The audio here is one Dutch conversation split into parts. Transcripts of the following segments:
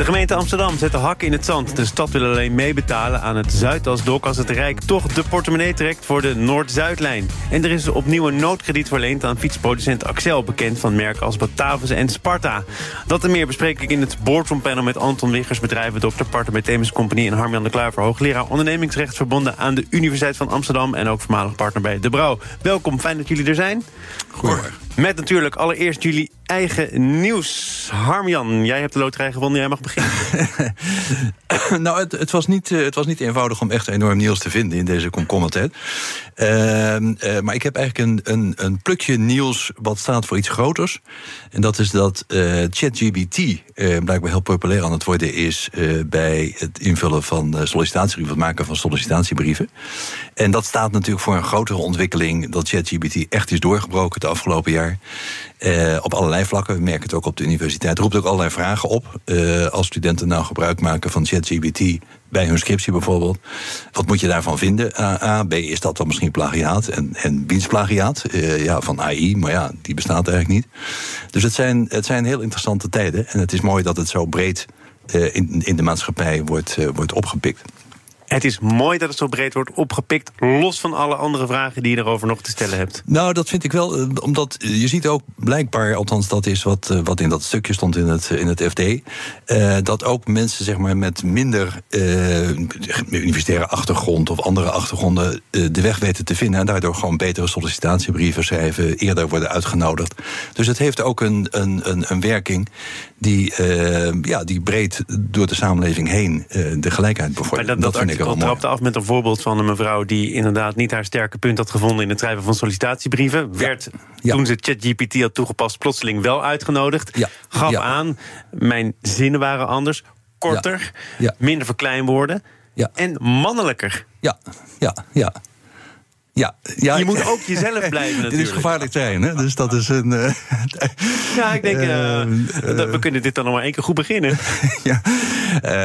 De gemeente Amsterdam zet de hakken in het zand. De stad wil alleen meebetalen aan het Zuidasdok... als het Rijk toch de portemonnee trekt voor de Noord-Zuidlijn. En er is opnieuw een noodkrediet verleend aan fietsproducent Axel... bekend van merken als Batavus en Sparta. Dat en meer bespreek ik in het Boardroom Panel met Anton Wiggers... bedrijvendokter, partner bij Themis Company... en Harmjan de Kluiver, hoogleraar ondernemingsrecht... verbonden aan de Universiteit van Amsterdam... en ook voormalig partner bij De Brouw. Welkom, fijn dat jullie er zijn. Goedemorgen. Met natuurlijk allereerst jullie eigen nieuws. Harmjan, jij hebt de loterij gewonnen, jij mag beginnen. nou, het, het, was niet, eh, het was niet eenvoudig om echt enorm nieuws te vinden in deze komkommertijd. Uh, maar ik heb eigenlijk een, een, een plukje nieuws wat staat voor iets groters. En dat is dat uh, ChatGPT blijkbaar heel populair aan het worden is... bij het invullen van sollicitatiebrieven, het maken van sollicitatiebrieven. En dat staat natuurlijk voor een grotere ontwikkeling... dat ChatGPT echt is doorgebroken het afgelopen jaar. Uh, op allerlei vlakken. We merken het ook op de universiteit. Roept ook allerlei vragen op. Uh, als studenten nou gebruik maken van ChatGPT bij hun scriptie bijvoorbeeld. Wat moet je daarvan vinden? A, B, is dat dan misschien plagiaat? En, en wiens plagiaat? Uh, ja, van AI, maar ja, die bestaat eigenlijk niet. Dus het zijn, het zijn heel interessante tijden. En het is mooi dat het zo breed in, in de maatschappij wordt, wordt opgepikt. Het is mooi dat het zo breed wordt opgepikt, los van alle andere vragen die je erover nog te stellen hebt. Nou, dat vind ik wel, eh, omdat je ziet ook blijkbaar, althans dat is wat, eh, wat in dat stukje stond in het, in het FD, uh, dat ook mensen zeg maar, met minder uh, universitaire achtergrond of andere achtergronden de weg weten te vinden en daardoor gewoon betere sollicitatiebrieven schrijven, eerder worden uitgenodigd. Dus het heeft ook een, een, een, een werking die, ja, die breed door de samenleving heen de gelijkheid bevordert. Dat, dat, vind ik artikel trapte af met een voorbeeld van een mevrouw... die inderdaad niet haar sterke punt had gevonden... in het schrijven van sollicitatiebrieven. Werd, ja. toen ze ChatGPT had toegepast, plotseling wel uitgenodigd. Ja. Gaf aan, mijn zinnen waren anders, korter, minder verkleinwoorden... en mannelijker. Ja, ja, ja. Ja, ja, je moet ook jezelf blijven natuurlijk. Dit is gevaarlijk zijn, hè? Dus dat is een... Uh, ja, ik denk, uh, uh, we kunnen dit dan nog maar één keer goed beginnen. ja,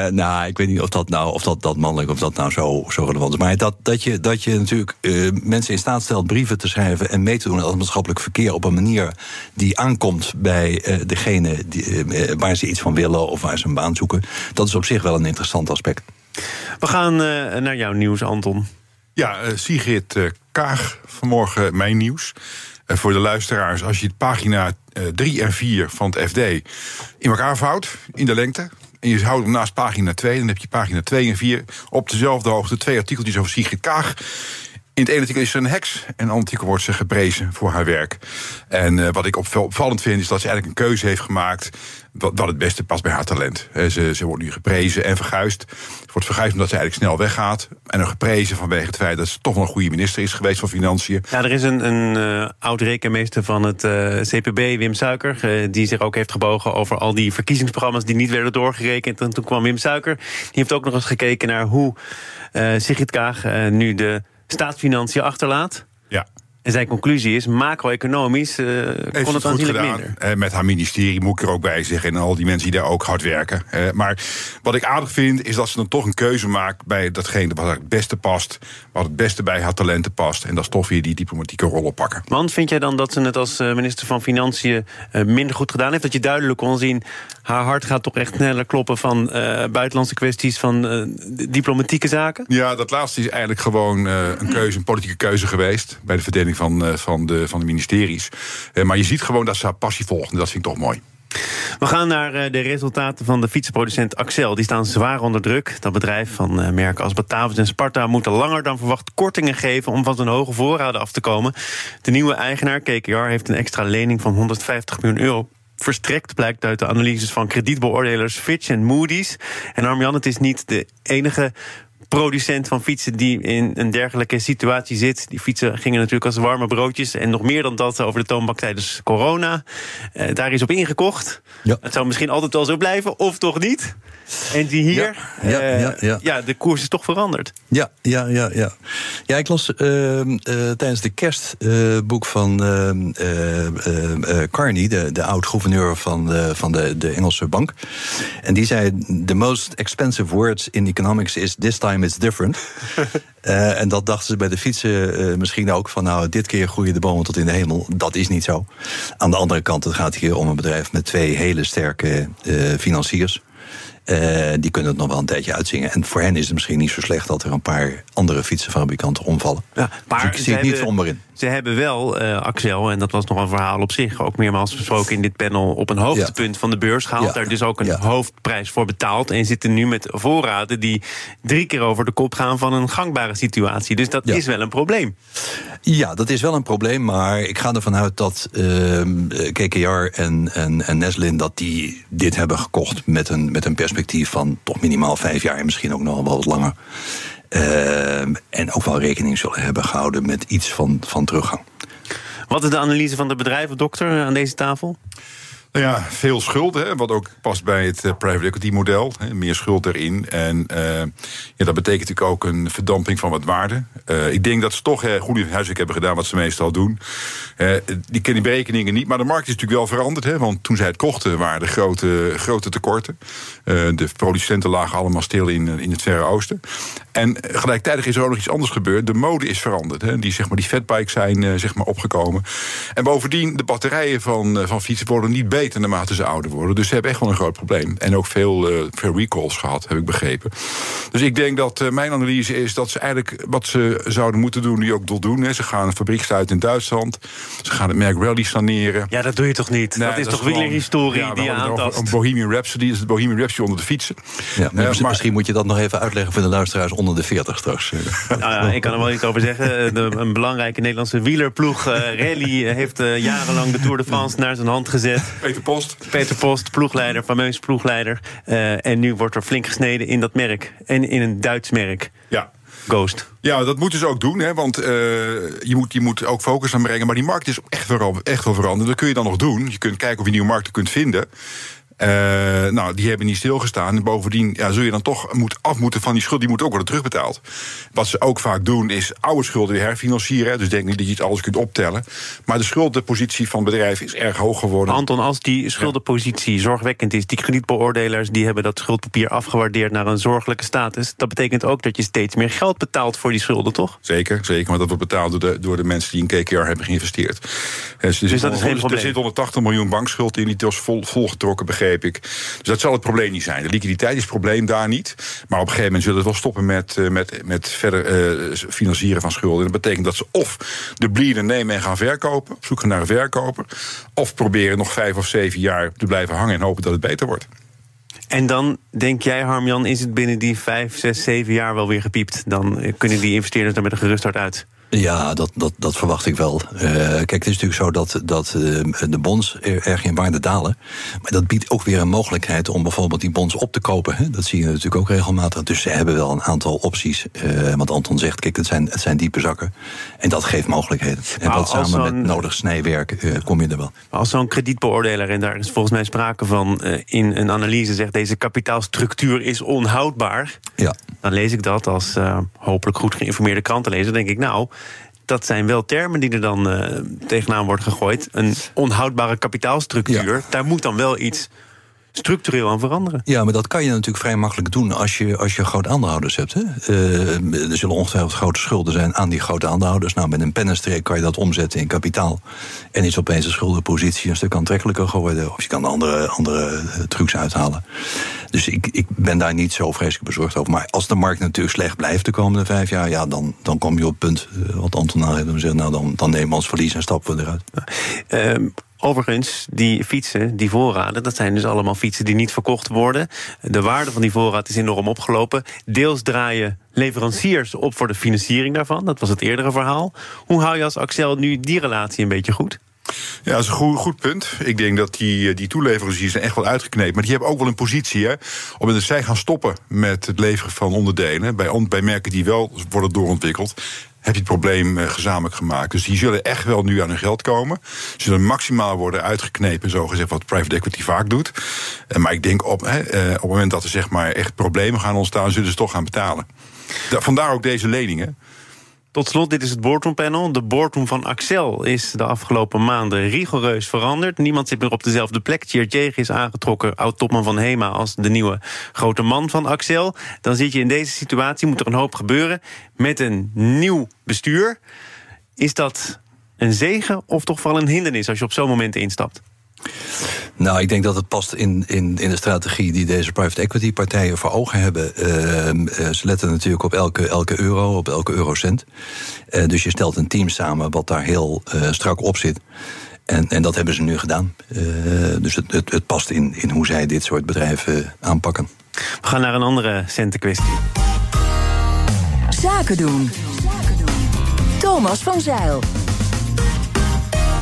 nou, ik weet niet of dat nou, of dat, dat mannelijk, of dat nou zo, zo relevant is. Maar dat, dat, je, dat je natuurlijk mensen in staat stelt brieven te schrijven... en mee te doen aan het maatschappelijk verkeer op een manier... die aankomt bij degene die, waar ze iets van willen of waar ze een baan zoeken... dat is op zich wel een interessant aspect. We gaan naar jouw nieuws, Anton. Ja, uh, Sigrid uh, Kaag, vanmorgen mijn nieuws. Uh, voor de luisteraars, als je pagina 3 en 4 van het FD in elkaar vouwt, in de lengte... en je houdt hem naast pagina 2, dan heb je pagina 2 en 4... op dezelfde hoogte twee artikeltjes over Sigrid Kaag... In het ene artikel is ze een heks. En in het artikel wordt ze geprezen voor haar werk. En uh, wat ik opvallend vind, is dat ze eigenlijk een keuze heeft gemaakt. Wat, wat het beste past bij haar talent. Ze, ze wordt nu geprezen en verguisd. Ze wordt verguisd omdat ze eigenlijk snel weggaat. En nog geprezen vanwege het feit dat ze toch wel een goede minister is geweest van Financiën. Ja, er is een, een uh, oud rekenmeester van het uh, CPB, Wim Suiker. Die zich ook heeft gebogen over al die verkiezingsprogramma's die niet werden doorgerekend. En toen kwam Wim Suiker. Die heeft ook nog eens gekeken naar hoe Sigrid Kaag nu de staatsfinanciën achterlaat. Ja. En zijn conclusie is, macro-economisch uh, kon het aanzienlijk minder. Uh, met haar ministerie moet ik er ook bij zeggen. En al die mensen die daar ook hard werken. Uh, maar wat ik aardig vind, is dat ze dan toch een keuze maakt... bij datgene wat het beste past. Wat het beste bij haar talenten past. En dat is toch weer die diplomatieke rol oppakken. Want vind jij dan dat ze het als minister van Financiën... minder goed gedaan heeft? Dat je duidelijk kon zien... haar hart gaat toch echt sneller kloppen van buitenlandse kwesties... van diplomatieke zaken? Ja, dat laatste is eigenlijk gewoon een keuze, een politieke keuze geweest... bij de verdeling van, van, de, van de ministeries. maar je ziet gewoon dat ze haar passie volgt. En dat vind ik toch mooi. We gaan naar de resultaten van de fietsenproducent Axel. Die staan zwaar onder druk. Dat bedrijf van merken als Batavus en Sparta moeten langer dan verwacht kortingen geven om van zijn hoge voorraden af te komen. De nieuwe eigenaar, KKR, heeft een extra lening van 150 miljoen euro verstrekt, blijkt uit de analyses van kredietbeoordelers Fitch en Moody's. En Armjan, het is niet de enige producent van fietsen die in een dergelijke situatie zit. Die fietsen gingen natuurlijk als warme broodjes. En nog meer dan dat over de toonbank tijdens corona. Uh, daar is op ingekocht. Ja. Het zou misschien altijd wel zo blijven, of toch niet? En die hier, ja, ja, uh, ja, ja, ja. de koers is toch veranderd. Ja, ja, ja, ja. Ja, ik las uh, tijdens de kerstboek van Carney, de, de oud-gouverneur van, de, van de, de Engelse bank. En die zei: The most expensive words in economics is this time it's different. uh, en dat dachten ze bij de fietsen uh, misschien ook van nou, dit keer groeien de bomen tot in de hemel. Dat is niet zo. Aan de andere kant, het gaat hier om een bedrijf met twee hele sterke uh, financiers. Uh, die kunnen het nog wel een tijdje uitzingen. En voor hen is het misschien niet zo slecht dat er een paar andere fietsenfabrikanten omvallen. Ja, maar dus ik zie het niet somber in. Ze hebben wel, uh, Axel, en dat was nog een verhaal op zich, ook meermaals besproken in dit panel, op een hoogtepunt ja. van de beurs gehaald. Ja. Daar dus ook een ja. hoofdprijs voor betaald. En zitten nu met voorraden die drie keer over de kop gaan van een gangbare situatie. Dus dat is wel een probleem. Ja, dat is wel een probleem. Maar ik ga ervan uit dat uh, KKR en, en, en Neslin dat die dit hebben gekocht met een, met een perspectief van toch minimaal vijf jaar en misschien ook nog wel wat langer. Uh, en ook wel rekening zullen hebben gehouden met iets van, van teruggang. Wat is de analyse van de bedrijven, dokter, aan deze tafel? Ja, veel schuld, hè, wat ook past bij het uh, private equity model. Hè, meer schuld erin. En uh, ja, dat betekent natuurlijk ook een verdamping van wat waarde. Uh, ik denk dat ze toch goed huiswerk hebben gedaan wat ze meestal doen. die kennen die berekeningen niet, maar de markt is natuurlijk wel veranderd. Hè, want toen zij het kochten waren er grote, grote tekorten. de producenten lagen allemaal stil in, in het Verre Oosten. En gelijktijdig is er ook nog iets anders gebeurd. De mode is veranderd. Hè. Die, zeg maar, die fatbikes zijn zeg maar, opgekomen. En bovendien, de batterijen van, van fietsen worden niet beter beter naarmate ze ouder worden. Dus ze hebben echt wel een groot probleem. En ook veel, uh, veel recalls gehad, heb ik begrepen. Dus ik denk dat uh, mijn analyse is dat ze eigenlijk wat ze zouden moeten doen, die ook doen. Hè. Ze gaan een fabriek sluiten in Duitsland. Ze gaan het merk Rally saneren. Ja, dat doe je toch niet? Nee, dat is dat toch wielerhistorie ja, die aantast? Een Bohemian Rhapsody is het Bohemian Rhapsody onder de fietsen. Ja, maar, uh, maar misschien moet je dat nog even uitleggen voor de luisteraars onder de 40 straks. Nou ja, ik kan er wel iets over zeggen. De, een belangrijke Nederlandse wielerploeg, Rally, heeft jarenlang de Tour de France naar zijn hand gezet. Peter Post. Peter Post, ploegleider, fameus ploegleider. Uh, en nu wordt er flink gesneden in dat merk. En in een Duits merk. Ja. Ghost. Ja, dat moeten ze ook doen, hè, want uh, je, moet, je moet ook focus aan brengen. Maar die markt is echt wel, echt wel veranderd. Dat kun je dan nog doen. Je kunt kijken of je nieuwe markten kunt vinden. Uh, nou, die hebben niet stilgestaan. En bovendien ja, zul je dan toch moet af moeten van die schuld. Die moet ook worden terugbetaald. Wat ze ook vaak doen, is oude schulden weer herfinancieren. Dus denk niet dat je het alles kunt optellen. Maar de schuldenpositie van het bedrijf is erg hoog geworden. Anton, als die schuldenpositie zorgwekkend is... die kredietbeoordelaars die hebben dat schuldpapier afgewaardeerd... naar een zorgelijke status. Dat betekent ook dat je steeds meer geld betaalt voor die schulden, toch? Zeker, zeker. Maar dat wordt betaald door de, door de mensen die in KKR hebben geïnvesteerd. Dus, dus dat is geen probleem. Er zit 180 miljoen bankschuld in, die was vol, volgetrokken begrepen Dus dat zal het probleem niet zijn. De liquiditeit is het probleem daar niet. Maar op een gegeven moment zullen we wel stoppen met, uh, met, met verder uh, financieren van schulden. En dat betekent dat ze of de blieden nemen en gaan verkopen, op zoek naar een verkoper. Of proberen nog vijf of zeven jaar te blijven hangen en hopen dat het beter wordt. En dan denk jij, Harmjan, is het binnen die vijf, zes, zeven jaar wel weer gepiept? Dan kunnen die investeerders er met een gerust hart uit. Ja, dat, dat, dat verwacht ik wel. Uh, kijk, het is natuurlijk zo dat, dat uh, de bonds erg in waarde dalen. Maar dat biedt ook weer een mogelijkheid om bijvoorbeeld die bonds op te kopen. Hè? Dat zie je natuurlijk ook regelmatig. Dus ze hebben wel een aantal opties. Uh, wat Anton zegt, kijk, het zijn, het zijn diepe zakken. En dat geeft mogelijkheden. En dat samen met nodig snijwerk kom je er wel. Maar als zo'n kredietbeoordelaar, en daar is volgens mij sprake van in een analyse, zegt deze kapitaalstructuur is onhoudbaar. Ja. Dan lees ik dat als hopelijk goed geïnformeerde krantenlezer. denk ik, nou dat zijn wel termen die er dan uh, tegenaan wordt gegooid. Een onhoudbare kapitaalstructuur. Daar moet dan wel iets structureel aan veranderen. Ja, maar dat kan je natuurlijk vrij makkelijk doen als je, als je grote aandeelhouders hebt. Hè? Uh, er zullen ongetwijfeld grote schulden zijn aan die grote aandeelhouders. Nou, met een pennenstreek kan je dat omzetten in kapitaal. En is opeens de schuldenpositie een stuk aantrekkelijker geworden. Of je kan andere, andere eh, trucs uithalen. Dus ik, ik ben daar niet zo vreselijk bezorgd over. Maar als de markt natuurlijk slecht blijft de komende vijf jaar, ja, dan, dan kom je op het punt uh, wat Anton aan heeft zeggen. Nou, dan, dan nemen we ons verlies en stappen we eruit. Uh, Overigens, die fietsen, die voorraden, dat zijn dus allemaal fietsen die niet verkocht worden. De waarde van die voorraad is enorm opgelopen. Deels draaien leveranciers op voor de financiering daarvan. Dat was het eerdere verhaal. Hoe hou je als Axel nu die relatie een beetje goed? Ja, dat is een goed, goed punt. Ik denk dat die, die toeleveranciers zijn echt wel uitgeknepen. Maar die hebben ook wel een positie. Hè, op dat zij gaan stoppen met het leveren van onderdelen. Bij, bij merken die wel worden doorontwikkeld heb je het probleem gezamenlijk gemaakt. Dus die zullen echt wel nu aan hun geld komen. Ze zullen maximaal worden uitgeknepen, zo gezegd, wat private equity vaak doet. Maar ik denk op, op het moment dat er zeg maar echt problemen gaan ontstaan, zullen ze toch gaan betalen. Vandaar ook deze leningen. Tot slot, dit is het boardroompanel. De boardroom van Axel is de afgelopen maanden rigoureus veranderd. Niemand zit meer op dezelfde plek. Tjeerd Jeeg is aangetrokken, oud-topman van HEMA... als de nieuwe grote man van Axel. Dan zit je in deze situatie, moet er een hoop gebeuren... met een nieuw bestuur. Is dat een zegen of toch vooral een hindernis... als je op zo'n moment instapt? Nou, ik denk dat het past in, in, in de strategie die deze private equity partijen voor ogen hebben. Uh, ze letten natuurlijk op elke, elke euro, op elke eurocent. Uh, dus je stelt een team samen wat daar heel uh, strak op zit. En, en dat hebben ze nu gedaan. dus het, het, het, past in, in hoe zij dit soort bedrijven aanpakken. We gaan naar een andere centenkwestie. Zaken doen. Thomas van Zeil.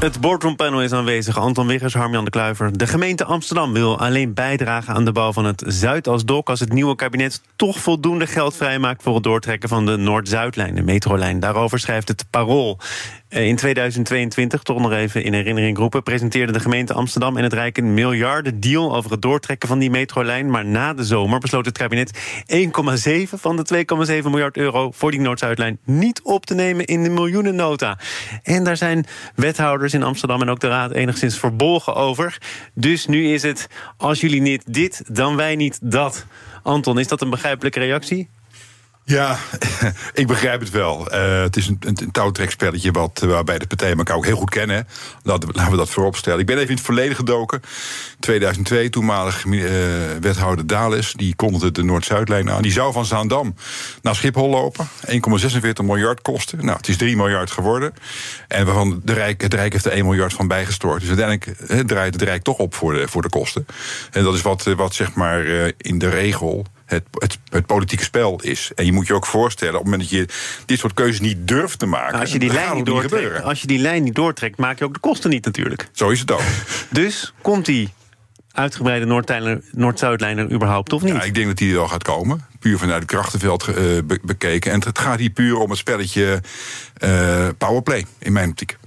Het boardroompanel is aanwezig. Anton Wiggers, Harmjan de Kluiver. De gemeente Amsterdam wil alleen bijdragen aan de bouw van het Zuidasdok... als het nieuwe kabinet toch voldoende geld vrijmaakt... voor het doortrekken van de Noord-Zuidlijn, de metrolijn. Daarover schrijft het Parool. Eh, in 2022, toch nog even in herinnering roepen... presenteerde de gemeente Amsterdam en het Rijk een miljardendeal... over het doortrekken van die metrolijn. Maar na de zomer besloot het kabinet 1,7 van de 2,7 miljard euro... voor die Noord-Zuidlijn niet op te nemen in de miljoenennota. En daar zijn wethouders in Amsterdam en ook de Raad enigszins verbolgen over. Dus nu is het, als jullie niet dit, dan wij niet dat. Anton, is dat een begrijpelijke reactie? Ja, ik begrijp het wel. Uh, het is een, een, touwtrekspelletje wat, waarbij de partijen elkaar ook heel goed kennen. We, laten we dat vooropstellen. Ik ben even in het verleden gedoken. 2002, toenmalig uh, wethouder Dales, die kondigde de Noord-Zuidlijn aan. Die zou van Zaandam naar Schiphol lopen. 1,46 miljard kosten. Nou, het is 3 miljard geworden. En waarvan de Rijk, het Rijk heeft er 1 miljard van bijgestort. Dus uiteindelijk uh, draait het Rijk toch op voor de, voor de kosten. En dat is wat, wat zeg maar in de regel het, het, het, politieke spel is. En je moet je ook voorstellen, op het moment dat je dit soort keuzes niet durft te maken. als je die, lijn niet, doortrekt, als je die lijn niet doortrekt, maak je ook de kosten niet natuurlijk. Zo is het ook. dus komt die uitgebreide Noord-Zuidlijn er überhaupt of niet? Ja, ik denk dat die er wel gaat komen. Puur vanuit het krachtenveld uh, bekeken. En het gaat hier puur om het spelletje uh, powerplay, in mijn optiek.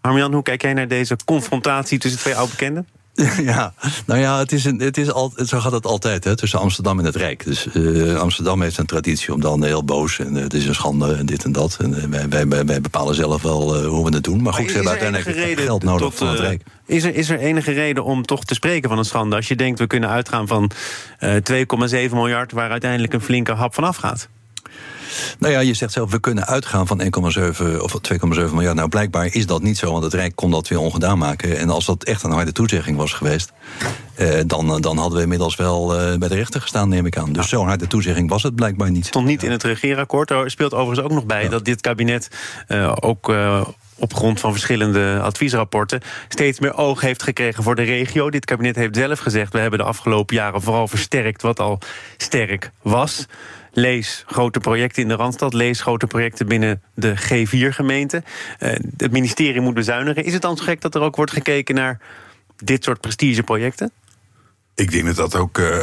Armian, hoe kijk jij naar deze confrontatie tussen twee oude bekenden? Ja, nou ja, het is een, het is al, zo gaat het altijd hè, tussen Amsterdam en het Rijk. Dus uh, Amsterdam heeft een traditie om dan heel boos en uh, het is een schande en dit en dat. En uh, wij, wij, wij, bepalen zelf wel hoe we het doen. Maar goed, ze hebben uiteindelijk geld nodig tot, van het Rijk. Is er, is er enige reden om toch te spreken van een schande? Als je denkt, we kunnen uitgaan van 2,7 miljard... waar uiteindelijk een flinke hap vanaf gaat. Nou ja, je zegt zelf, we kunnen uitgaan van 1,7 of 2,7 miljard. Nou, blijkbaar is dat niet zo, want het Rijk kon dat weer ongedaan maken. En als dat echt een harde toezegging was geweest, eh, dan, dan hadden we inmiddels wel eh, bij de rechter gestaan, neem ik aan. Dus zo'n harde toezegging was het blijkbaar niet. Stond niet in het regeerakkoord. Er speelt overigens ook nog bij dat dit kabinet uh, ook. Uh, op grond van verschillende adviesrapporten steeds meer oog heeft gekregen voor de regio. Dit kabinet heeft zelf gezegd: we hebben de afgelopen jaren vooral versterkt wat al sterk was. Lees grote projecten in de Randstad. Lees grote projecten binnen de G4-gemeente. Uh, het ministerie moet bezuinigen. Is het dan zo gek dat er ook wordt gekeken naar dit soort prestigeprojecten? Ik denk dat dat ook. Uh...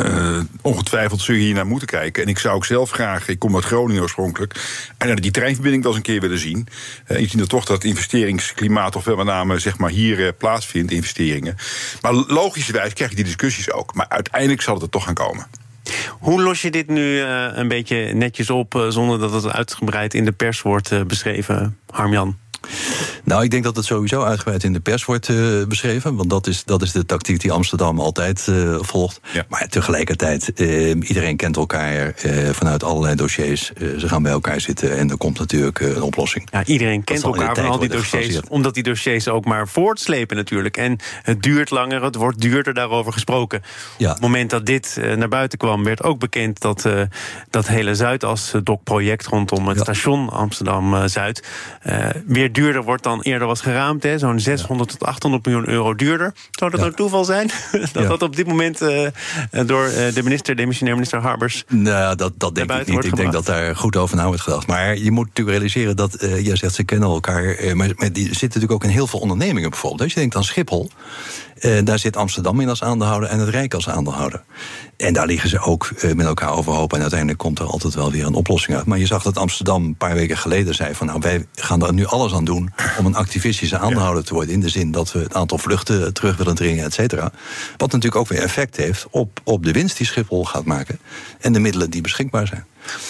Uh, ongetwijfeld zul je hier naar moeten kijken. En ik zou ook zelf graag, ik kom uit Groningen oorspronkelijk, en die treinverbinding wel eens een keer willen zien. Uh, je ziet er toch dat het investeringsklimaat toch wel met name zeg maar, hier plaatsvindt, investeringen. Maar logischerwijs krijg je die discussies ook. Maar uiteindelijk zal het er toch gaan komen. Hoe los je dit nu uh, een beetje netjes op uh, zonder dat het uitgebreid in de pers wordt uh, beschreven, Harmjan? Nou, ik denk dat het sowieso uitgebreid in de pers wordt uh, beschreven. Want dat is, dat is de tactiek die Amsterdam altijd uh, volgt. Ja. Maar tegelijkertijd, uh, iedereen kent elkaar vanuit allerlei dossiers. ze gaan bij elkaar zitten en er komt natuurlijk een oplossing. Ja, iedereen kent elkaar van al die dossiers. Omdat die dossiers ook maar voortslepen natuurlijk. En het duurt langer, het wordt duurder daarover gesproken. Ja. Op het moment dat dit naar buiten kwam, werd ook bekend dat dat hele Zuidas-dok-project rondom het ja. station Amsterdam-Zuid weer duurder wordt dan eerder was geraamd. hè? Zo'n 600 tot 800 miljoen euro duurder. Zou dat Ja. een toeval zijn? dat Ja. dat op dit moment eh, door eh, de minister, demissionair minister Harbers... Nou, dat, dat denk ik niet. Ik denk dat daar goed over na wordt gedacht. Maar je moet natuurlijk realiseren dat, eh jij zegt ze kennen elkaar, eh, maar, maar die zitten natuurlijk ook in heel veel ondernemingen bijvoorbeeld. Als je denkt aan Schiphol, eh, daar zit Amsterdam in als aandeelhouder en het Rijk als aandeelhouder. En daar liggen ze ook eh, met elkaar overhoop. En uiteindelijk komt er altijd wel weer een oplossing uit. Maar je zag dat Amsterdam een paar weken geleden zei van nou wij gaan er nu alles aan doen om een activistische aandeelhouder te worden. In de zin dat we het aantal vluchten terug willen dringen, et cetera. Wat natuurlijk ook weer effect heeft op, op de winst die Schiphol gaat maken. En de middelen die beschikbaar zijn.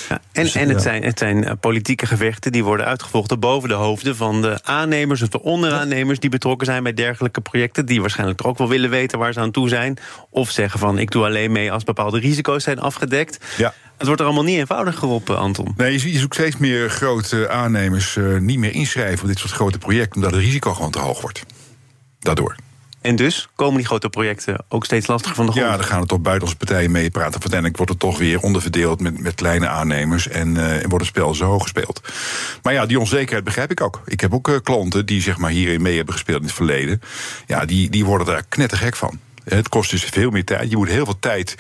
Ja, en Dus, en het, ja. zijn, het zijn eh, politieke gevechten die worden uitgevochten boven de hoofden van de aannemers of de onderaannemers die betrokken zijn bij dergelijke projecten. Die waarschijnlijk toch ook wel willen weten waar ze aan toe zijn. Of zeggen van ik doe alleen mee als bepaalde risico's zijn afgedekt. Ja. Het wordt er allemaal niet eenvoudiger op, eh, Anton. Nee, je zoekt steeds meer grote aannemers eh, niet meer inschrijven op dit soort grote projecten, omdat het risico gewoon te hoog wordt. Daardoor. En dus komen die grote projecten ook steeds lastiger van de grond. Ja, dan gaan er toch buitenlandse partijen meepraten. Uiteindelijk wordt het toch weer onderverdeeld met, met kleine aannemers. En eh, wordt het spel zo gespeeld. Maar ja, die onzekerheid begrijp ik ook. Ik heb ook eh, klanten die zeg maar hierin mee hebben gespeeld in het verleden. Ja, die, die worden daar knettergek van. Het kost dus veel meer tijd. Je moet heel veel tijd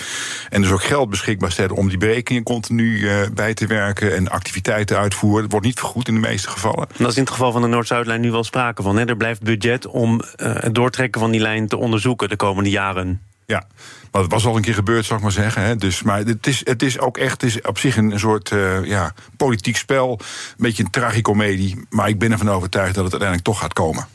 en dus ook geld beschikbaar stellen om die berekeningen continu eh, bij te werken en activiteiten uitvoeren. Het wordt niet vergoed in de meeste gevallen. En dat is in het geval van de Noord-Zuidlijn nu wel sprake van. Hè? Er blijft budget om eh, het doortrekken van die lijn te onderzoeken de komende jaren. Ja, maar het was al een keer gebeurd, zal ik maar zeggen. Hè. Dus, maar het is, het is ook echt het is op zich een, een soort eh, ja, politiek spel. Een beetje een tragicomedie. Maar ik ben ervan overtuigd dat het uiteindelijk toch gaat komen.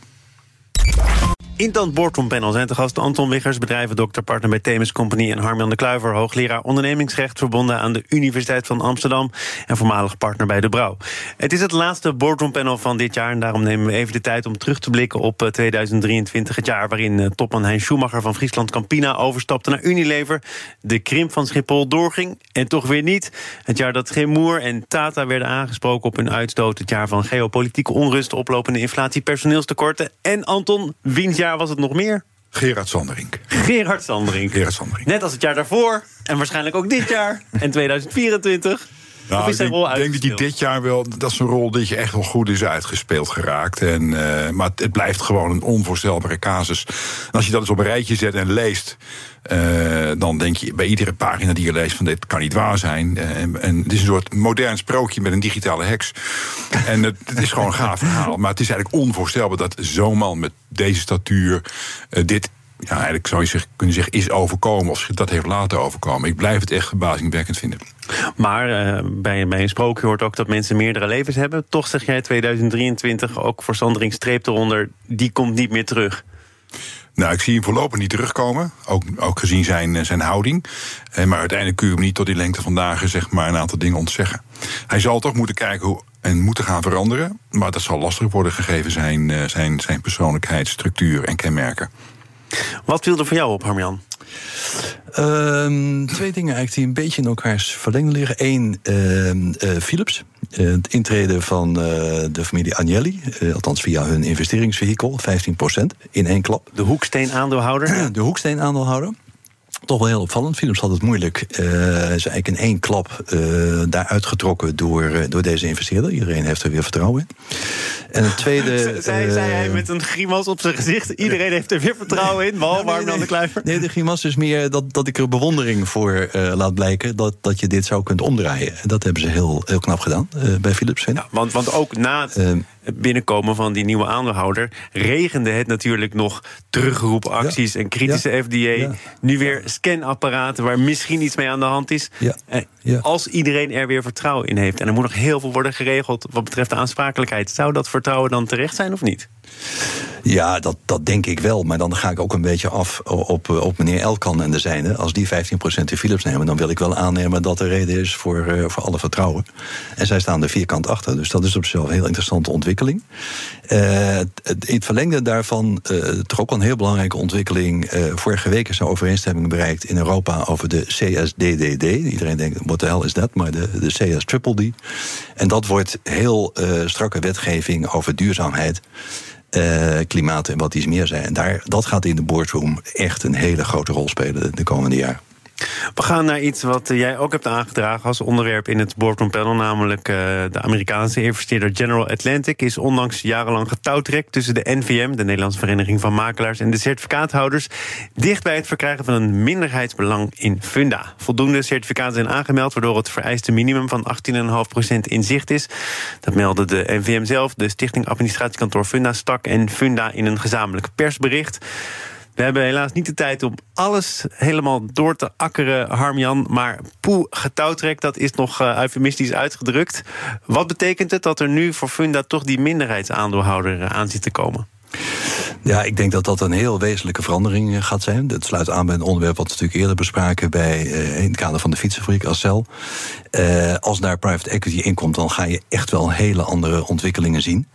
Intant Boardroom Panel zijn te gast. Anton Wiggers, bedrijvendokter, partner bij Themis Company... en Harmjan de Kluiver, hoogleraar ondernemingsrecht... verbonden aan de Universiteit van Amsterdam... en voormalig partner bij De Brouw. Het is het laatste Boardroom Panel van dit jaar... en daarom nemen we even de tijd om terug te blikken op eh, 2023... het jaar waarin eh, topman Hein Schumacher van Friesland Campina... overstapte naar Unilever, de krimp van Schiphol doorging... en toch weer niet. Het jaar dat Gemoer en Tata werden aangesproken op hun uitstoot... het jaar van geopolitieke onrust, oplopende inflatie, personeelstekorten... en Anton, wiens jaar was het nog meer? Gerard Sanderink. Gerard Sanderink. Gerard Sanderink. Net als het jaar daarvoor. En waarschijnlijk ook dit jaar. En 2024. Nou, is ik zijn denk, dat uitgespeeld? dit jaar wel, dat is een rol die je echt wel goed is uitgespeeld geraakt. En, eh, maar het, het blijft gewoon een onvoorstelbare casus. En als je dat eens op een rijtje zet en leest, eh, dan denk je bij iedere pagina die je leest van dit kan niet waar zijn. Eh, en, en het is een soort modern sprookje met een digitale heks. en het, het is gewoon een gaaf verhaal. Maar het is eigenlijk onvoorstelbaar dat zo'n man met deze statuur dit ja, eigenlijk zou je zich kunnen zeggen, is overkomen. Of zich dat heeft laten overkomen. Ik blijf het echt verbazingwekkend vinden. Maar eh, bij, bij een sprookje hoort ook dat mensen meerdere levens hebben. Toch zeg jij 2023 ook voor streep eronder. Die komt niet meer terug. Nou, ik zie hem voorlopig niet terugkomen. Ook, ook gezien zijn, eh, zijn houding. Eh, maar uiteindelijk kun je hem niet tot die lengte van dagen zeg maar, een aantal dingen ontzeggen. Hij zal toch moeten kijken hoe, en moeten gaan veranderen. Maar dat zal lastig worden gegeven zijn, zijn, zijn persoonlijkheid, structuur en kenmerken. Wat viel er voor jou op, Harmjan? Ehm, twee dingen eigenlijk die een beetje in elkaars verlengde liggen. Eén, ehm, eh, Philips. Eh, het intreden van eh, de familie Agnelli. althans via hun investeringsvehikel. 15% in één klap. De hoeksteen aandeelhouder. De hoeksteen aandeelhouder. Toch wel heel opvallend. Philips had het moeilijk. Eh, ze is eigenlijk in één klap eh daar uitgetrokken door, eh, door deze investeerder. Iedereen heeft er weer vertrouwen in. En het tweede. zei, zei hij eh, met een grimas op zijn gezicht. Iedereen heeft er weer vertrouwen in. Behalve nee, Harmjan de Kluiver. Nee, de grimas is meer dat, dat ik er bewondering voor eh, laat blijken dat, dat je dit zou kunt omdraaien. En dat hebben ze heel, heel knap gedaan eh, bij Philips. Ja, want, want ook na het Ehm. Binnenkomen van die nieuwe aandeelhouder... regende het natuurlijk nog terugroepacties en kritische FDA. Ja. Nu weer scanapparaten waar misschien iets mee aan de hand is. Eh. Als iedereen er weer vertrouwen in heeft... en er moet nog heel veel worden geregeld wat betreft de aansprakelijkheid... zou dat vertrouwen dan terecht zijn of niet? Ja, dat, dat denk ik wel. Maar dan ga ik ook een beetje af op, op meneer Elkan en de zijne. Als die 15% in Philips nemen, dan wil ik wel aannemen dat er reden is voor, eh, voor alle vertrouwen. En zij staan er vierkant achter. Dus dat is op zichzelf een heel interessante ontwikkeling. Eh, het- in verlengde daarvan, eh, toch ook wel een heel belangrijke ontwikkeling. Eh, vorige week is er overeenstemming bereikt in Europa over de CSDDD. Iedereen denkt, what the hell is dat? Maar de, de CS Triple D. En dat wordt heel eh, strakke wetgeving over duurzaamheid eh, klimaat en wat iets meer zijn. En daar, dat gaat in de boardroom echt een hele grote rol spelen de komende jaren. We gaan naar iets wat jij ook hebt aangedragen als onderwerp in het boardroom panel, namelijk uh, de Amerikaanse investeerder General Atlantic is ondanks jarenlang getouwtrekt tussen de NVM, de Nederlandse Vereniging van Makelaars, en de certificaathouders dicht bij het verkrijgen van een minderheidsbelang in Funda. Voldoende certificaten zijn aangemeld, waardoor het vereiste minimum van 18,5% in zicht is. Dat meldde de NVM zelf, de Stichting Administratiekantoor Funda Stak en Funda in een gezamenlijk persbericht. We hebben helaas niet de tijd om alles helemaal door te akkeren, Harmjan. Maar poe getouwtrek, dat is nog uh, eufemistisch uitgedrukt. Wat betekent het dat er nu voor Funda toch die minderheidsaandeelhouder aan zit te komen? Ja, ik denk dat dat een heel wezenlijke verandering eh, gaat zijn. Dat sluit aan bij een onderwerp wat we natuurlijk eerder bespraken bij, uh, in het kader van de fietsenfabriek Acel. Uh, als daar private equity in komt, dan ga je echt wel hele andere ontwikkelingen zien.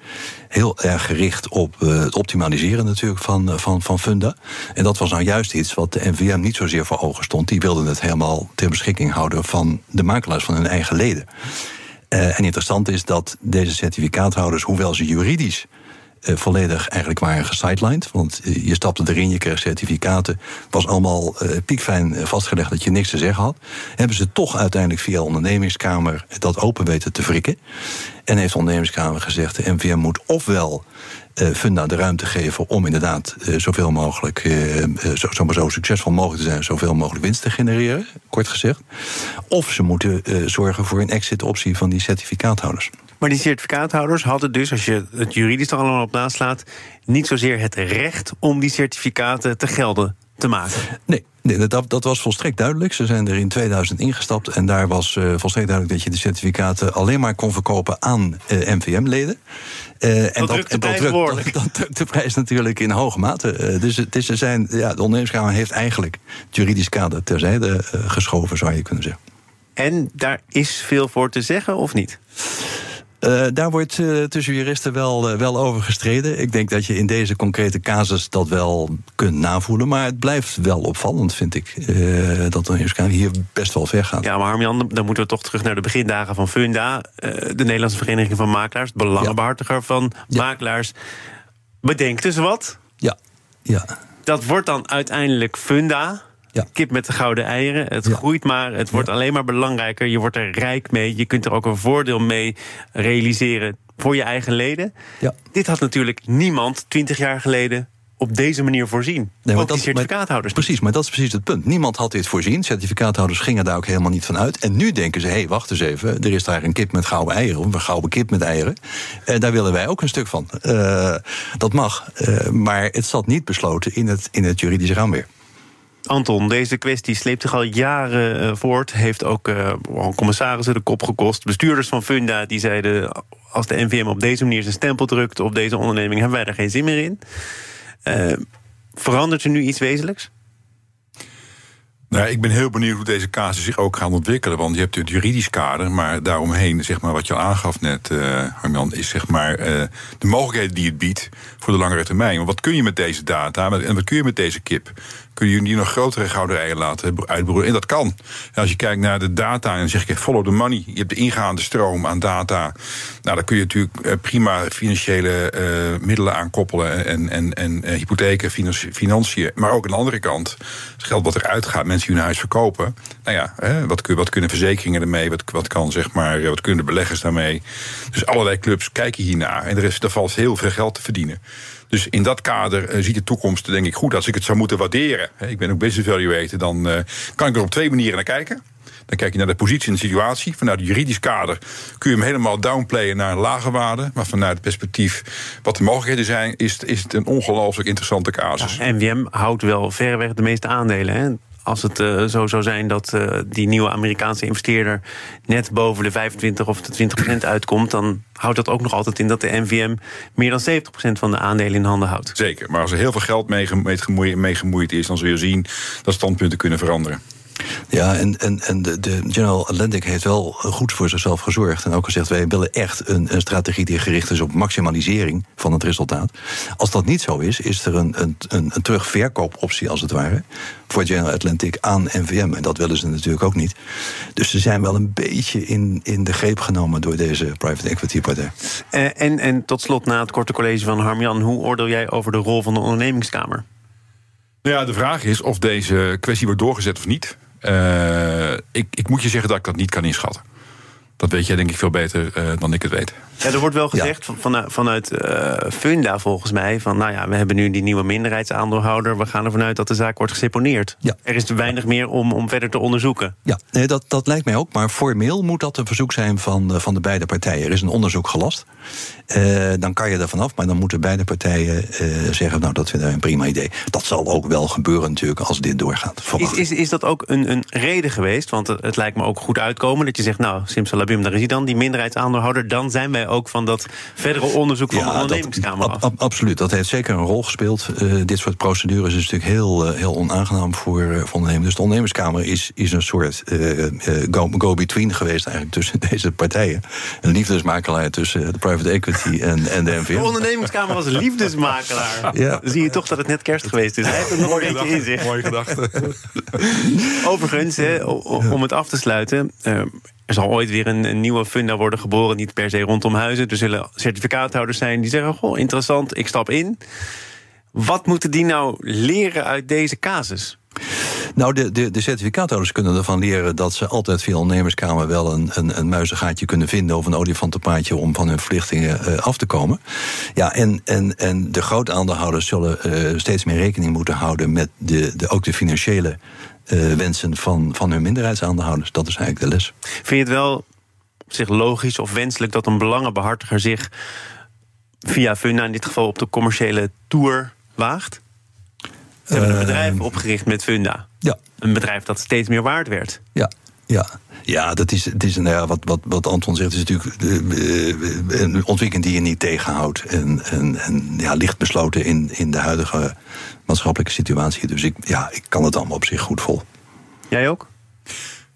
Heel erg gericht op het optimaliseren natuurlijk van, van, van funda. En dat was nou juist iets wat de NVM niet zozeer voor ogen stond. Die wilden het helemaal ter beschikking houden van de makelaars van hun eigen leden. en interessant is dat deze certificaathouders, hoewel ze juridisch volledig eigenlijk waren gesidelined. Want uh, je stapte erin, je kreeg certificaten. was allemaal uh, piekfijn vastgelegd dat je niks te zeggen had. Hebben ze toch uiteindelijk via de ondernemingskamer dat open weten te wrikken. En heeft de ondernemingskamer gezegd: de NVM moet ofwel Funda de ruimte geven om inderdaad zoveel mogelijk, uh, zo, zo, zo, succesvol mogelijk te zijn, zoveel mogelijk winst te genereren, kort gezegd. Of ze moeten zorgen voor een exit-optie van die certificaathouders. Maar die certificaathouders hadden dus, als je het juridisch er allemaal op naslaat, niet zozeer het recht om die certificaten te gelden te maken. Nee, nee dat, dat, was volstrekt duidelijk. Ze zijn er in 2000 ingestapt en daar was uh, volstrekt duidelijk dat je de certificaten alleen maar kon verkopen aan uh, NVM-leden. Uh, en dat, dat, en dat, drukt, dat, drukt de prijs natuurlijk in hoge mate. dus het is, er zijn, ja, de ondernemerskamer heeft eigenlijk het juridisch kader terzijde geschoven, zou je kunnen zeggen. En daar is veel voor te zeggen, of niet? Uh, daar wordt uh, tussen juristen wel, uh, wel over gestreden. Ik denk dat je in deze concrete casus dat wel kunt navoelen. Maar het blijft wel opvallend, vind ik. dat de hier best wel ver gaat. Ja, maar Harmjan, dan moeten we toch terug naar de begindagen van Funda. de Nederlandse Vereniging van Makelaars. Belangenbehartiger ja. van ja. makelaars. Bedenkt dus wat. Ja, ja. Dat wordt dan uiteindelijk Funda. Ja. Kip met de gouden eieren. Het ja. groeit maar. Het wordt ja. alleen maar belangrijker. Je wordt er rijk mee. Je kunt er ook een voordeel mee realiseren voor je eigen leden. Dit had natuurlijk niemand twintig jaar geleden op deze manier voorzien. Nee, dat, die certificaathouders. Maar, precies, maar dat is precies het punt. Niemand had dit voorzien. Certificaathouders gingen daar ook helemaal niet van uit. En nu denken ze, hé, hey, wacht eens even. Er is daar een kip met gouden eieren. Of een gouden kip met eieren. En daar willen wij ook een stuk van. Uh, dat mag. Uh, maar het zat niet besloten in het, in het juridische raamwerk. Anton, deze kwestie sleept zich al jaren uh, voort. Heeft ook uh, commissarissen de kop gekost. Bestuurders van Funda die zeiden... als de NVM op deze manier zijn stempel drukt op deze onderneming... hebben wij er geen zin meer in. Uh, verandert er nu iets wezenlijks? Nou, ik ben heel benieuwd hoe deze casus zich ook gaat ontwikkelen. Want je hebt het juridisch kader, maar daaromheen, zeg maar, wat je al aangaf net, uh, Harman, is zeg maar de mogelijkheden die het biedt voor de langere termijn. Wat kun je met deze data en wat kun je met deze kip? Kun je die nog grotere gouden eieren laten uitbroeden. En dat kan. Als je kijkt naar de data en zeg ik follow the money. Je hebt de ingaande stroom aan data. Nou, dan kun je natuurlijk prima financiële uh, middelen aankoppelen. En, en, en uh, hypotheken, financiën. Maar ook aan de andere kant, het geld wat eruit gaat, mensen hun huis verkopen. Nou ja, hè, wat, wat, kunnen verzekeringen ermee? Wat, wat, kan, zeg maar, wat kunnen beleggers daarmee? Dus allerlei clubs kijken hiernaar. En er, is, er valt heel veel geld te verdienen. Dus in dat kader uh, ziet de toekomst denk ik goed. Als ik het zou moeten waarderen, ik ben ook business evaluator... dan uh, kan ik er op twee manieren naar kijken. Dan kijk je naar de positie en de situatie. Vanuit het juridisch kader kun je hem helemaal downplayen naar een lage waarde. Maar vanuit het perspectief wat de mogelijkheden zijn, is, is het een ongelooflijk interessante casus. Ja, houdt wel verreweg de meeste aandelen. Hè? Als het uh, zo zou zijn dat uh, die nieuwe Amerikaanse investeerder net boven de 25 of de 20 procent uitkomt, dan houdt dat ook nog altijd in dat de NVM meer dan 70 procent van de aandelen in handen houdt. Zeker, maar als er heel veel geld mee mee gemoeid is, dan zul je zien dat standpunten kunnen veranderen. Ja, en, en, en de, de, General Atlantic heeft wel goed voor zichzelf gezorgd. En ook gezegd, wij willen echt een, een strategie die gericht is op maximalisering van het resultaat. Als dat niet zo is, is er een, een, een, een terugverkoopoptie als het ware voor General Atlantic aan NVM. En dat willen ze natuurlijk ook niet. Dus ze zijn wel een beetje in, in de greep genomen door deze private equity partij. Uh, en, en tot slot, na het korte college van Harmjan, hoe oordeel jij over de rol van de ondernemingskamer? Nou ja, de vraag is of deze kwestie wordt doorgezet of niet. Uh, ik, ik moet je zeggen dat ik dat niet kan inschatten. Dat weet jij denk ik veel beter uh, dan ik het weet. Ja, er wordt wel gezegd vanuit, vanuit uh, Funda volgens mij... van nou ja, we hebben nu die nieuwe minderheidsaandeelhouder... we gaan ervan uit dat de zaak wordt geseponeerd. Ja. Er is weinig meer om, om verder te onderzoeken. Ja, nee, dat, dat lijkt mij ook. Maar formeel moet dat een verzoek zijn van, uh, van de beide partijen. Er is een onderzoek gelast. Dan kan je er vanaf, maar dan moeten beide partijen zeggen... nou, dat vinden wij een prima idee. Dat zal ook wel gebeuren natuurlijk als dit doorgaat. Is, is, is dat ook een, een reden geweest? Want het, het lijkt me ook goed uitkomen dat je zegt... nou, simsalabim, daar is hij dan, die minderheidsaandeelhouder... dan zijn wij ook van dat verdere onderzoek van ja, de ondernemingskamer dat, ab, absoluut, dat heeft zeker een rol gespeeld. Uh, dit soort procedures is natuurlijk heel, uh, heel onaangenaam voor, uh, voor ondernemers. Dus de ondernemerskamer is, is een soort go-between geweest eigenlijk tussen deze partijen. Een liefdesmakelaar tussen de private equity en, en de NVM. De ondernemingskamer was liefdesmakelaar. ja. Dan zie je toch dat het net kerst geweest is. Hij heeft het nog een beetje in zich. Mooie gedachte. Overigens, hè, om het af te sluiten... Er zal ooit weer een, nieuwe funda worden geboren, niet per se rondom huizen. Er zullen certificaathouders zijn die zeggen: Goh, interessant, ik stap in. Wat moeten die nou leren uit deze casus? Nou, de, de, de certificaathouders kunnen ervan leren dat ze altijd via ondernemerskamer wel een, een, een muizengaatje kunnen vinden of een olifantenpaadje om van hun verplichtingen uh, af te komen. Ja, en, en, en de grote aandeelhouders zullen uh, steeds meer rekening moeten houden met de, de, ook de financiële uh, wensen van, van hun minderheidsaandeelhouders. Dat is eigenlijk de les. Vind je het wel op zich logisch of wenselijk dat een belangenbehartiger zich via Funda in dit geval op de commerciële tour waagt? Ze hebben een bedrijf opgericht met Funda. Ja. Een bedrijf dat steeds meer waard werd. Ja, ja. Ja, dat is, het is nou ja, wat, wat, wat Anton zegt, is natuurlijk uh, een ontwikkeling die je niet tegenhoudt. En, en, en ja, licht besloten in, in de huidige maatschappelijke situatie. Dus ik, ja, ik kan het allemaal op zich goed vol. Jij ook?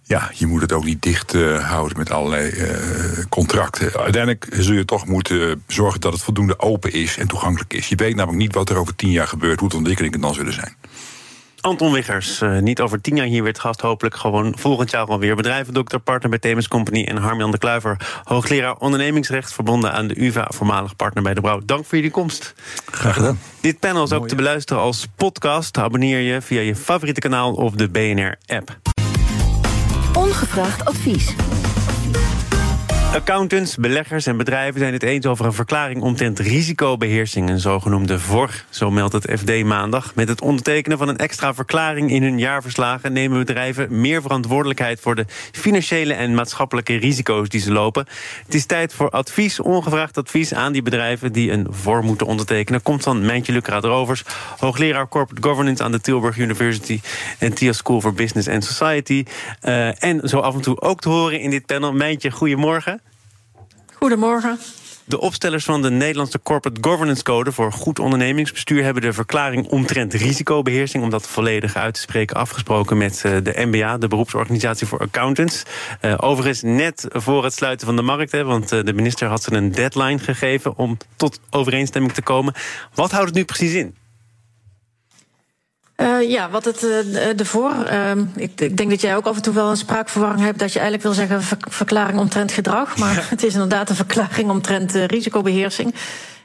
Ja, je moet het ook niet dicht uh, houden met allerlei uh, contracten. Uiteindelijk zul je toch moeten zorgen dat het voldoende open is en toegankelijk is. Je weet namelijk niet wat er over tien jaar gebeurt, hoe de ontwikkelingen dan zullen zijn. Anton Wiggers, uh, niet over tien jaar hier weer het gast. Hopelijk gewoon volgend jaar alweer. Bedrijvendokter, partner bij Themis Company. En Harmjan de Kluiver, hoogleraar ondernemingsrecht... verbonden aan de UvA, voormalig partner bij de Brouw. Dank voor jullie komst. Graag gedaan. Dit panel is ook te beluisteren als podcast. Abonneer je via je favoriete kanaal of de BNR-app. Ongevraagd advies. Accountants, beleggers en bedrijven zijn het eens over een verklaring omtrent risicobeheersing, een zogenoemde VOR, zo meldt het FD maandag. Met het ondertekenen van een extra verklaring in hun jaarverslagen nemen bedrijven meer verantwoordelijkheid voor de financiële en maatschappelijke risico's die ze lopen. Het is tijd voor advies, ongevraagd advies aan die bedrijven die een VOR moeten ondertekenen. Komt van Mijntje Lucraat Rovers, hoogleraar Corporate Governance aan de Tilburg University en TIA School for Business and Society. Uh, en zo af en toe ook te horen in dit panel. Mijntje, goedemorgen. Goedemorgen. De opstellers van de Nederlandse Corporate Governance Code voor goed ondernemingsbestuur hebben de verklaring omtrent risicobeheersing, om dat volledig uit te spreken, afgesproken met de NBA, de beroepsorganisatie voor accountants. Uh, overigens net voor het sluiten van de markt, want de minister had ze een deadline gegeven om tot overeenstemming te komen. Wat houdt het nu precies in? Uh, ja, wat het uh, ervoor. Uh, ik, ik, denk dat jij ook af en toe wel een spraakverwarring hebt dat je eigenlijk wil zeggen ver verklaring omtrent gedrag. Maar ja. het is inderdaad een verklaring omtrent uh, risicobeheersing.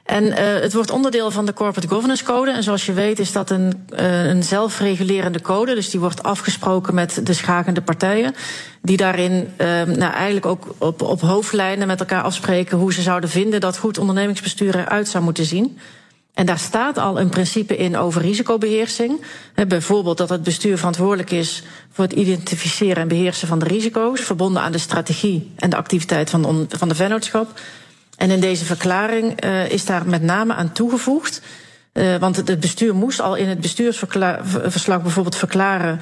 En het wordt onderdeel van de Corporate Governance Code. En zoals je weet is dat een, een zelfregulerende code. Dus die wordt afgesproken met de schakende partijen. Die daarin uh, nou, eigenlijk ook op, op hoofdlijnen met elkaar afspreken hoe ze zouden vinden dat goed ondernemingsbestuur eruit zou moeten zien. En daar staat al een principe in over risicobeheersing. He, bijvoorbeeld dat het bestuur verantwoordelijk is voor het identificeren en beheersen van de risico's, verbonden aan de strategie en de activiteit van de, van de vennootschap. En in deze verklaring uh, is daar met name aan toegevoegd. Uh, want het bestuur moest al in het bestuursverslag bijvoorbeeld verklaren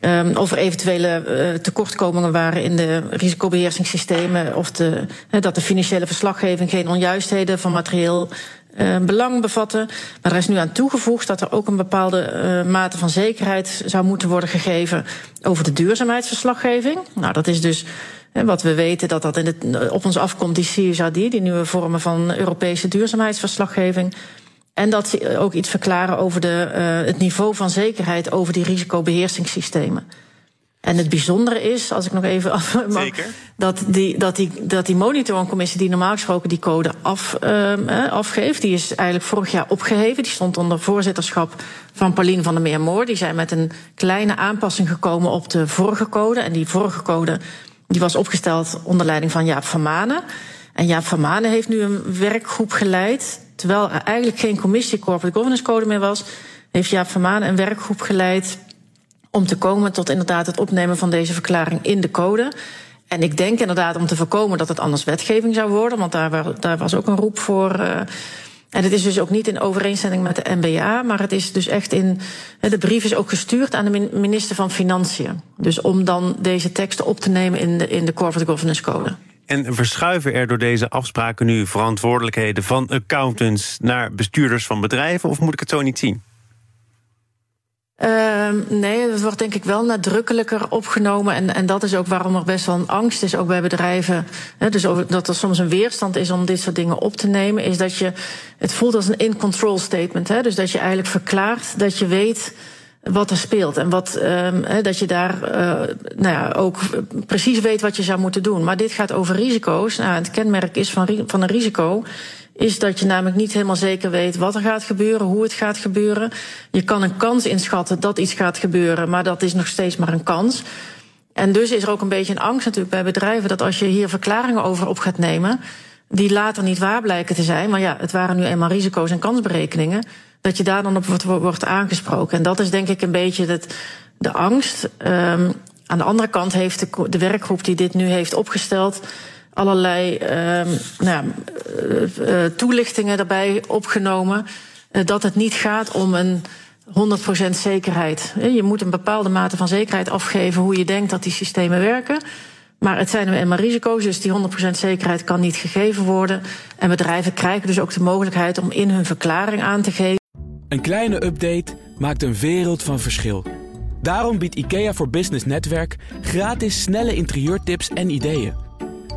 um, of er eventuele uh, tekortkomingen waren in de risicobeheersingssystemen. Of de, dat de financiële verslaggeving geen onjuistheden van materieel uh, belang bevatten. Maar er is nu aan toegevoegd dat er ook een bepaalde uh, mate van zekerheid zou moeten worden gegeven over de duurzaamheidsverslaggeving. Nou, dat is dus wat we weten dat dat in het, op ons afkomt, die CSRD, die nieuwe vormen van Europese duurzaamheidsverslaggeving. En dat ze ook iets verklaren over de, uh, het niveau van zekerheid over die risicobeheersingssystemen. En het bijzondere is, als ik nog even af mag, dat die, dat die, dat die monitoringcommissie die normaal gesproken die code af, um, afgeeft, die is eigenlijk vorig jaar opgeheven. Die stond onder voorzitterschap van Pauline van der Meermoor. Die zijn met een kleine aanpassing gekomen op de vorige code. En die vorige code die was opgesteld onder leiding van Jaap van Manen. En Jaap van Manen heeft nu een werkgroep geleid. Terwijl er eigenlijk geen commissie Corporate Governance Code meer was, heeft Jaap van Manen een werkgroep geleid om te komen tot inderdaad het opnemen van deze verklaring in de code. En ik denk inderdaad om te voorkomen dat het anders wetgeving zou worden, want daar, daar was ook een roep voor. Uh, en het is dus ook niet in overeenstemming met de NBA, maar het is dus echt in. De brief is ook gestuurd aan de minister van Financiën. Dus om dan deze teksten op te nemen in de, in de Corporate Governance Code. En verschuiven er door deze afspraken nu verantwoordelijkheden van accountants naar bestuurders van bedrijven, of moet ik het zo niet zien? Uh, nee, dat wordt denk ik wel nadrukkelijker opgenomen. En, en dat is ook waarom er best wel een angst is, ook bij bedrijven. Hè, dus dat er soms een weerstand is om dit soort dingen op te nemen. Is dat je. Het voelt als een in-control statement. Hè, dus dat je eigenlijk verklaart dat je weet wat er speelt. En wat, um, dat je daar uh, nou ja, ook precies weet wat je zou moeten doen. Maar dit gaat over risico's. Nou, het kenmerk is van, van een risico is dat je namelijk niet helemaal zeker weet wat er gaat gebeuren, hoe het gaat gebeuren. Je kan een kans inschatten dat iets gaat gebeuren, maar dat is nog steeds maar een kans. En dus is er ook een beetje een angst natuurlijk bij bedrijven dat als je hier verklaringen over op gaat nemen, die later niet waar blijken te zijn, maar ja, het waren nu eenmaal risico's en kansberekeningen, dat je daar dan op wordt, aangesproken. En dat is denk ik een beetje de angst. Um, aan de andere kant heeft de werkgroep die dit nu heeft opgesteld allerlei uh, nou, uh, toelichtingen daarbij opgenomen. Uh, dat het niet gaat om een 100% zekerheid. Je moet een bepaalde mate van zekerheid afgeven hoe je denkt dat die systemen werken. Maar het zijn nu eenmaal risico's, dus die 100% zekerheid kan niet gegeven worden. En bedrijven krijgen dus ook de mogelijkheid om in hun verklaring aan te geven. Een kleine update maakt een wereld van verschil. Daarom biedt IKEA voor Business Netwerk gratis snelle interieurtips en ideeën.